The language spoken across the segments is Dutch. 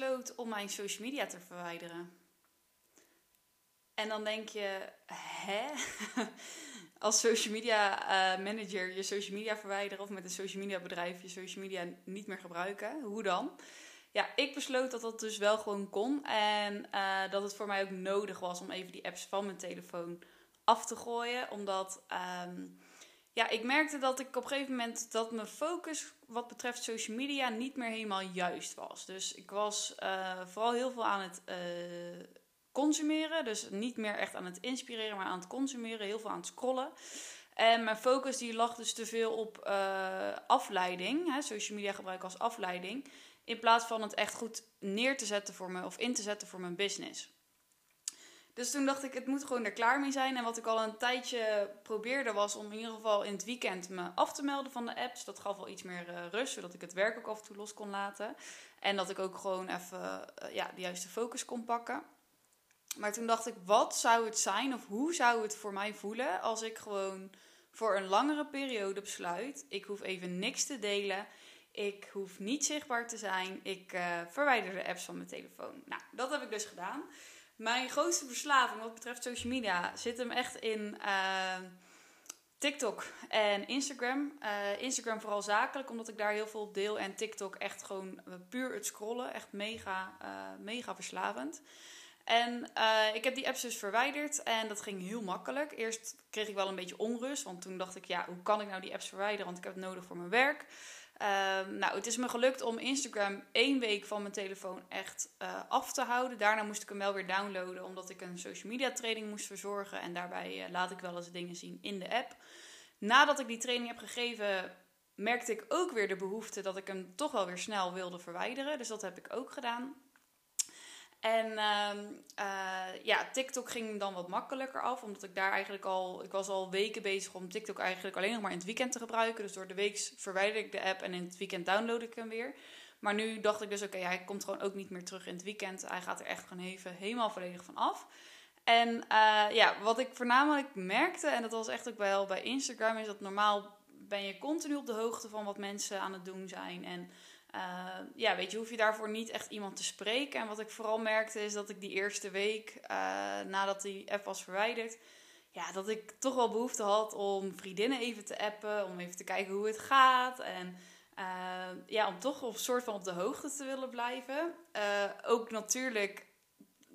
besloot om mijn social media te verwijderen. En dan denk je, hè? Als social media uh, manager je social media verwijderen of met een social media bedrijf je social media niet meer gebruiken. Hoe dan? Ja, ik besloot dat dat dus wel gewoon kon. En uh, dat het voor mij ook nodig was om even die apps van mijn telefoon af te gooien. Omdat um, ja, ik merkte dat ik op een gegeven moment dat mijn focus wat betreft social media niet meer helemaal juist was. Dus ik was uh, vooral heel veel aan het uh, consumeren. Dus niet meer echt aan het inspireren, maar aan het consumeren. Heel veel aan het scrollen. En mijn focus die lag dus te veel op uh, afleiding. Hè, social media gebruiken als afleiding. In plaats van het echt goed neer te zetten voor me of in te zetten voor mijn business. Dus toen dacht ik, het moet gewoon er klaar mee zijn. En wat ik al een tijdje probeerde was om in ieder geval in het weekend me af te melden van de apps. Dat gaf wel iets meer uh, rust, zodat ik het werk ook af en toe los kon laten. En dat ik ook gewoon even uh, ja, de juiste focus kon pakken. Maar toen dacht ik, wat zou het zijn of hoe zou het voor mij voelen als ik gewoon voor een langere periode besluit: ik hoef even niks te delen. Ik hoef niet zichtbaar te zijn. Ik uh, verwijder de apps van mijn telefoon. Nou, dat heb ik dus gedaan. Mijn grootste verslaving wat betreft social media zit hem echt in uh, TikTok en Instagram. Uh, Instagram vooral zakelijk, omdat ik daar heel veel op deel. En TikTok echt gewoon puur het scrollen. Echt mega, mega verslavend. En ik heb die apps dus verwijderd en dat ging heel makkelijk. Eerst kreeg ik wel een beetje onrust, want toen dacht ik, ja, hoe kan ik nou die apps verwijderen? Want ik heb het nodig voor mijn werk. Uh, nou, het is me gelukt om Instagram één week van mijn telefoon echt uh, af te houden. Daarna moest ik hem wel weer downloaden, omdat ik een social media training moest verzorgen. En daarbij laat ik wel eens dingen zien in de app. Nadat ik die training heb gegeven, merkte ik ook weer de behoefte dat ik hem toch wel weer snel wilde verwijderen. Dus dat heb ik ook gedaan. En uh, uh, ja, TikTok ging dan wat makkelijker af, omdat ik daar eigenlijk al, ik was al weken bezig om TikTok eigenlijk alleen nog maar in het weekend te gebruiken. Dus door de week verwijder ik de app en in het weekend download ik hem weer. Maar nu dacht ik dus, oké, hij komt gewoon ook niet meer terug in het weekend. Hij gaat er echt gewoon even helemaal volledig van af. En uh, ja, wat ik voornamelijk merkte, en dat was echt ook wel bij Instagram, is dat normaal ben je continu op de hoogte van wat mensen aan het doen zijn. En uh, ja, weet je, hoef je daarvoor niet echt iemand te spreken. En wat ik vooral merkte is dat ik die eerste week uh, nadat die app was verwijderd, ja, dat ik toch wel behoefte had om vriendinnen even te appen, om even te kijken hoe het gaat. En uh, ja, om toch op soort van op de hoogte te willen blijven. ook natuurlijk,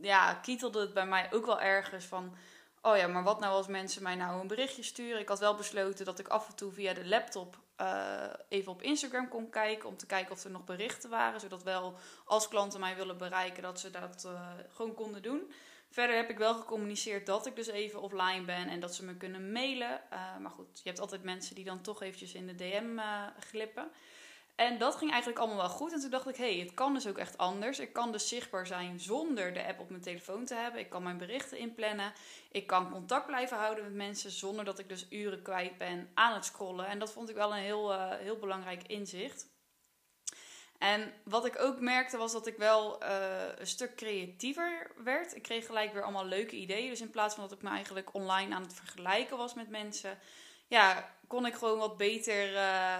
ja, kietelde het bij mij ook wel ergens van. Oh ja, maar wat nou als mensen mij nou een berichtje sturen? Ik had wel besloten dat ik af en toe via de laptop uh, even op Instagram kon kijken. Om te kijken of er nog berichten waren. Zodat wel als klanten mij willen bereiken, dat ze dat uh, gewoon konden doen. Verder heb ik wel gecommuniceerd dat ik dus even offline ben en dat ze me kunnen mailen. Uh, maar goed, je hebt altijd mensen die dan toch eventjes in de DM glippen. En dat ging eigenlijk allemaal wel goed. En toen dacht ik, hé, hey, het kan dus ook echt anders. Ik kan dus zichtbaar zijn zonder de app op mijn telefoon te hebben. Ik kan mijn berichten inplannen. Ik kan contact blijven houden met mensen zonder dat ik dus uren kwijt ben aan het scrollen. En dat vond ik wel een heel, uh, heel belangrijk inzicht. En wat ik ook merkte was dat ik wel uh, een stuk creatiever werd. Ik kreeg gelijk weer allemaal leuke ideeën. Dus in plaats van dat ik me eigenlijk online aan het vergelijken was met mensen ja, kon ik gewoon wat beter uh,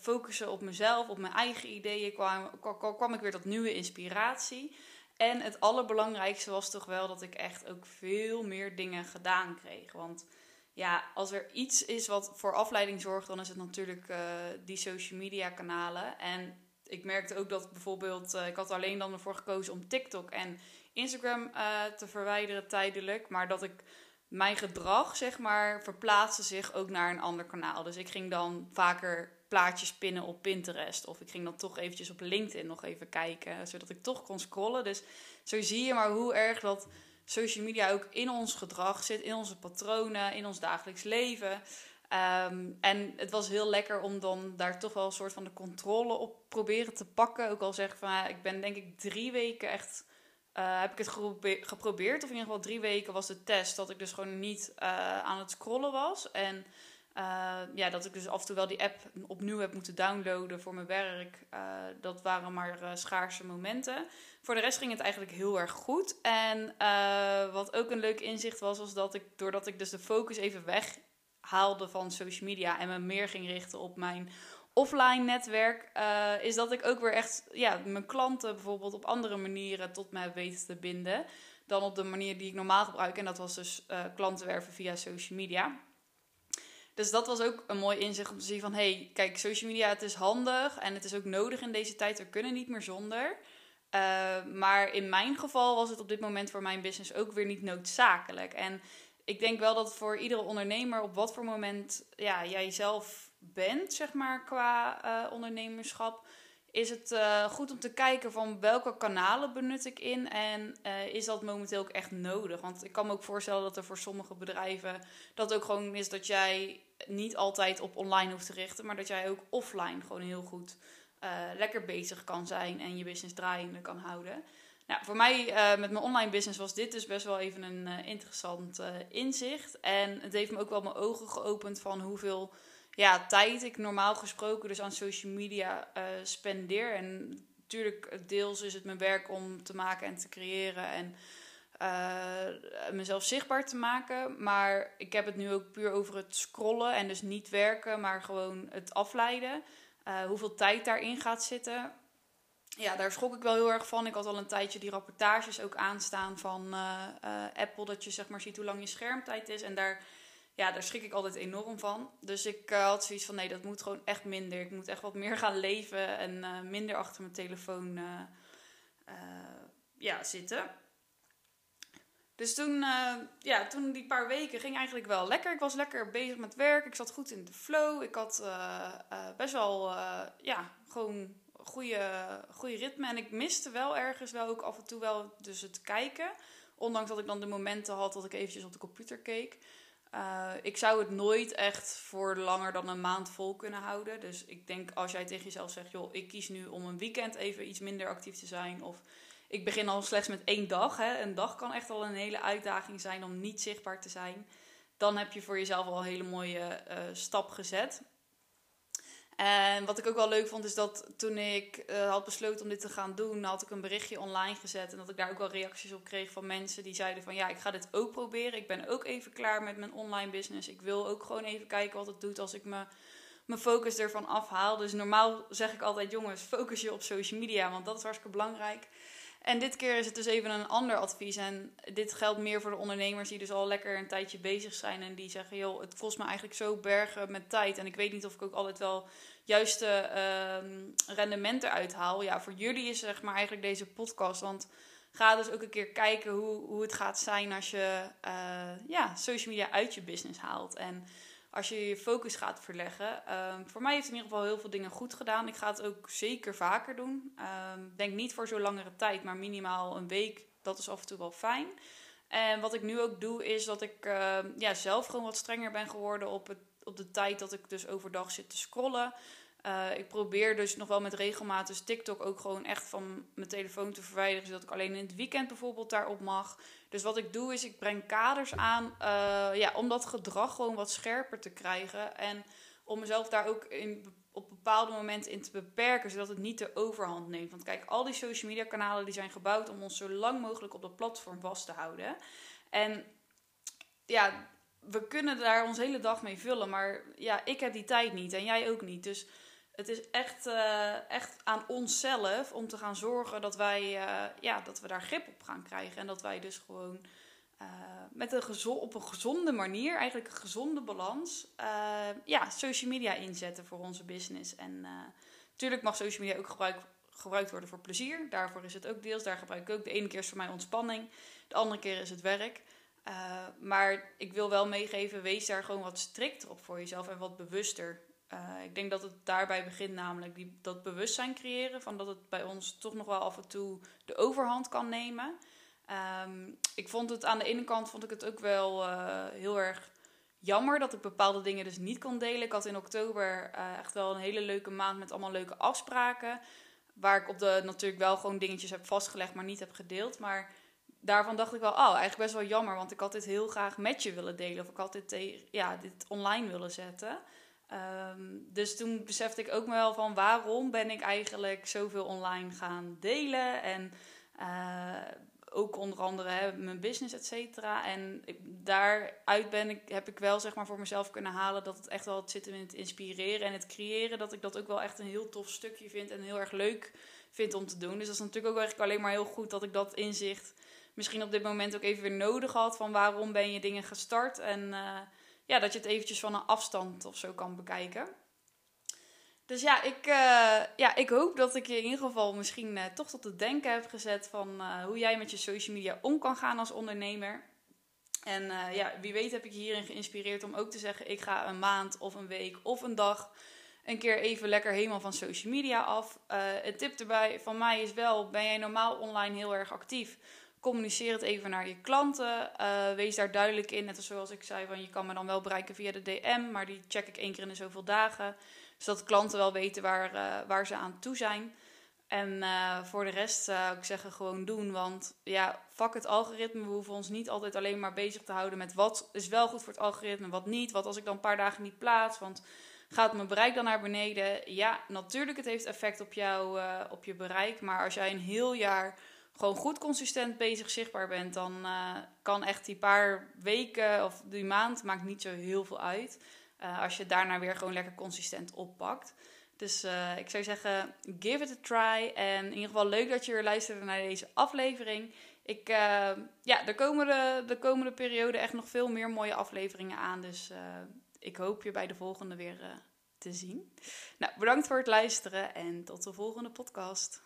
focussen op mezelf, op mijn eigen ideeën. Kwam, kwam, ik weer tot nieuwe inspiratie. En het allerbelangrijkste was toch wel dat ik echt ook veel meer dingen gedaan kreeg. Want ja, als er iets is wat voor afleiding zorgt, dan is het natuurlijk uh, die social media kanalen. En ik merkte ook dat bijvoorbeeld, ik had alleen dan ervoor gekozen om TikTok en Instagram te verwijderen tijdelijk. Maar dat ik mijn gedrag, zeg maar, verplaatste zich ook naar een ander kanaal. Dus ik ging dan vaker plaatjes pinnen op Pinterest. Of ik ging dan toch eventjes op LinkedIn nog even kijken. Zodat ik toch kon scrollen. Dus zo zie je maar hoe erg dat social media ook in ons gedrag zit. In onze patronen, in ons dagelijks leven. Um, en het was heel lekker om dan daar toch wel een soort van de controle op proberen te pakken. Ook al zeg van, ik ben denk ik drie weken echt uh, heb ik het geprobeerd. Of in ieder geval drie weken was de test. Dat ik dus gewoon niet uh, aan het scrollen was. En uh, ja, dat ik dus af en toe wel die app opnieuw heb moeten downloaden voor mijn werk. dat waren maar schaarse momenten. Voor de rest ging het eigenlijk heel erg goed. En wat ook een leuk inzicht was, was dat ik, doordat ik dus de focus even weghaalde van social media en me meer ging richten op mijn offline netwerk, uh, is dat ik ook weer echt ja, mijn klanten bijvoorbeeld op andere manieren tot mij weten te binden. Dan op de manier die ik normaal gebruik. En dat was dus uh, klanten werven via social media. Dus dat was ook een mooi inzicht om te zien van... hey, kijk, social media, het is handig en het is ook nodig in deze tijd. We kunnen niet meer zonder. Uh, maar in mijn geval was het op dit moment voor mijn business ook weer niet noodzakelijk. En ik denk wel dat voor iedere ondernemer op wat voor moment ja, jij zelf bent, zeg maar, qua uh, ondernemerschap, is het uh, goed om te kijken van welke kanalen benut ik in en uh, is dat momenteel ook echt nodig? Want ik kan me ook voorstellen dat er voor sommige bedrijven dat ook gewoon is dat jij niet altijd op online hoeft te richten, maar dat jij ook offline gewoon heel goed lekker bezig kan zijn en je business draaiende kan houden. Nou, voor mij uh, met mijn online business was dit dus best wel even een uh, interessant uh, inzicht. En het heeft me ook wel mijn ogen geopend van hoeveel ja, tijd ik normaal gesproken dus aan social media spendeer. En natuurlijk, deels is het mijn werk om te maken en te creëren en mezelf zichtbaar te maken. Maar ik heb het nu ook puur over het scrollen en dus niet werken, maar gewoon het afleiden. hoeveel tijd daarin gaat zitten ja, daar schrok ik wel heel erg van. Ik had al een tijdje die rapportages ook aanstaan van uh, uh, Apple. Dat je zeg maar ziet hoe lang je schermtijd is. En daar, ja, daar schrik ik altijd enorm van. Dus ik uh, had zoiets van nee, dat moet gewoon echt minder. Ik moet echt wat meer gaan leven en minder achter mijn telefoon ja, zitten. Dus toen, ja, toen die paar weken ging eigenlijk wel lekker. Ik was lekker bezig met werk. Ik zat goed in de flow. Ik had best wel, ja, gewoon goede, goede ritme. En ik miste wel ergens wel ook af en toe wel dus het kijken. Ondanks dat ik dan de momenten had dat ik eventjes op de computer keek. Uh, ik zou het nooit echt voor langer dan een maand vol kunnen houden. Dus ik denk als jij tegen jezelf zegt, joh, ik kies nu om een weekend even iets minder actief te zijn. Of ik begin al slechts met één dag. Hè. Een dag kan echt al een hele uitdaging zijn om niet zichtbaar te zijn. Dan heb je voor jezelf al een hele mooie uh, stap gezet. En wat ik ook wel leuk vond, is dat toen ik uh, had besloten om dit te gaan doen, had ik een berichtje online gezet. En dat ik daar ook wel reacties op kreeg van mensen die zeiden van ja, ik ga dit ook proberen. Ik ben ook even klaar met mijn online business. Ik wil ook gewoon even kijken wat het doet als ik me, mijn focus ervan afhaal. Dus normaal zeg ik altijd jongens, focus je op social media, want dat is hartstikke belangrijk. En dit keer is het dus even een ander advies. En dit geldt meer voor de ondernemers die dus al lekker een tijdje bezig zijn. En die zeggen, joh, het kost me eigenlijk zo bergen met tijd. En ik weet niet of ik ook altijd wel juiste uh, rendementen uithaal. Ja, voor jullie is zeg maar eigenlijk deze podcast. Want ga dus ook een keer kijken hoe, hoe het gaat zijn als je uh, ja, social media uit je business haalt. En als je je focus gaat verleggen. Um, voor mij heeft het in ieder geval heel veel dingen goed gedaan. Ik ga het ook zeker vaker doen. Um, denk niet voor zo'n langere tijd, maar minimaal een week. Dat is af en toe wel fijn. En wat ik nu ook doe, is dat ik uh, ja, zelf gewoon wat strenger ben geworden op, het, op de tijd dat ik dus overdag zit te scrollen. Uh, ik probeer dus nog wel met regelmaat dus TikTok ook gewoon echt van mijn telefoon te verwijderen. Zodat ik alleen in het weekend bijvoorbeeld daarop mag. Dus wat ik doe is, ik breng kaders aan uh, ja, om dat gedrag gewoon wat scherper te krijgen. En om mezelf daar ook in, op bepaalde momenten in te beperken, zodat het niet de overhand neemt. Want kijk, al die social media kanalen die zijn gebouwd om ons zo lang mogelijk op dat platform vast te houden. En ja, we kunnen daar ons hele dag mee vullen, maar ja, ik heb die tijd niet en jij ook niet. Dus het is echt, uh, echt aan onszelf om te gaan zorgen dat wij uh, ja, dat we daar grip op gaan krijgen. En dat wij dus gewoon uh, met een op een gezonde manier, eigenlijk een gezonde balans, ja, social media inzetten voor onze business. En natuurlijk mag social media ook gebruik, gebruikt worden voor plezier. Daarvoor is het ook deels. Daar gebruik ik ook. De ene keer is voor mij ontspanning, de andere keer is het werk. maar ik wil wel meegeven, wees daar gewoon wat strikter op voor jezelf en wat bewuster. Uh, ik denk dat het daarbij begint, namelijk die, dat bewustzijn creëren. Van dat het bij ons toch nog wel af en toe de overhand kan nemen. Um, ik vond het aan de ene kant vond ik het ook wel uh, heel erg jammer dat ik bepaalde dingen dus niet kon delen. Ik had in oktober uh, echt wel een hele leuke maand met allemaal leuke afspraken. Waar ik op de natuurlijk wel gewoon dingetjes heb vastgelegd, maar niet heb gedeeld. Maar daarvan dacht ik wel, oh, eigenlijk best wel jammer. Want ik had dit heel graag met je willen delen. Of ik had ja, dit online willen zetten. Um, dus toen besefte ik ook wel van waarom ben ik eigenlijk zoveel online gaan delen. En uh, ook onder andere hè, mijn business, et cetera. En daaruit ben ik, heb ik wel zeg maar voor mezelf kunnen halen dat het echt wel het zitten in het inspireren en het creëren. Dat ik dat ook wel echt een heel tof stukje vind en heel erg leuk vind om te doen. Dus dat is natuurlijk ook eigenlijk alleen maar heel goed dat ik dat inzicht misschien op dit moment ook even weer nodig had. Van waarom ben je dingen gestart? En uh, ja, dat je het eventjes van een afstand of zo kan bekijken. Dus ja, ik, uh, ja, ik hoop dat ik je in ieder geval misschien uh, toch tot het denken heb gezet van hoe jij met je social media om kan gaan als ondernemer. En ja, wie weet heb ik je hierin geïnspireerd om ook te zeggen: ik ga een maand of een week of een dag een keer even lekker helemaal van social media af. een tip erbij van mij is wel: ben jij normaal online heel erg actief? Communiceer het even naar je klanten. Uh, wees daar duidelijk in. Net zoals ik zei, van je kan me dan wel bereiken via de DM, maar die check ik één keer in de zoveel dagen. Zodat klanten wel weten waar, uh, waar ze aan toe zijn. En uh, voor de rest zou ik zeggen gewoon doen. Want ja, fuck het algoritme. We hoeven ons niet altijd alleen maar bezig te houden met wat is wel goed voor het algoritme, wat niet. Wat als ik dan een paar dagen niet plaats, want gaat mijn bereik dan naar beneden? Ja, natuurlijk, het heeft effect op, jou, op je bereik. Maar als jij een heel jaar gewoon goed consistent bezig zichtbaar bent, dan uh, kan echt die paar weken of die maand maakt niet zo heel veel uit. Uh, als je daarna weer gewoon lekker consistent oppakt. Dus uh, ik zou zeggen, give it a try. En in ieder geval leuk dat je weer luisterde naar deze aflevering. Ik, ja, de komende, de komende periode echt nog veel meer mooie afleveringen aan. Dus ik hoop je bij de volgende weer te zien. Nou, bedankt voor het luisteren en tot de volgende podcast.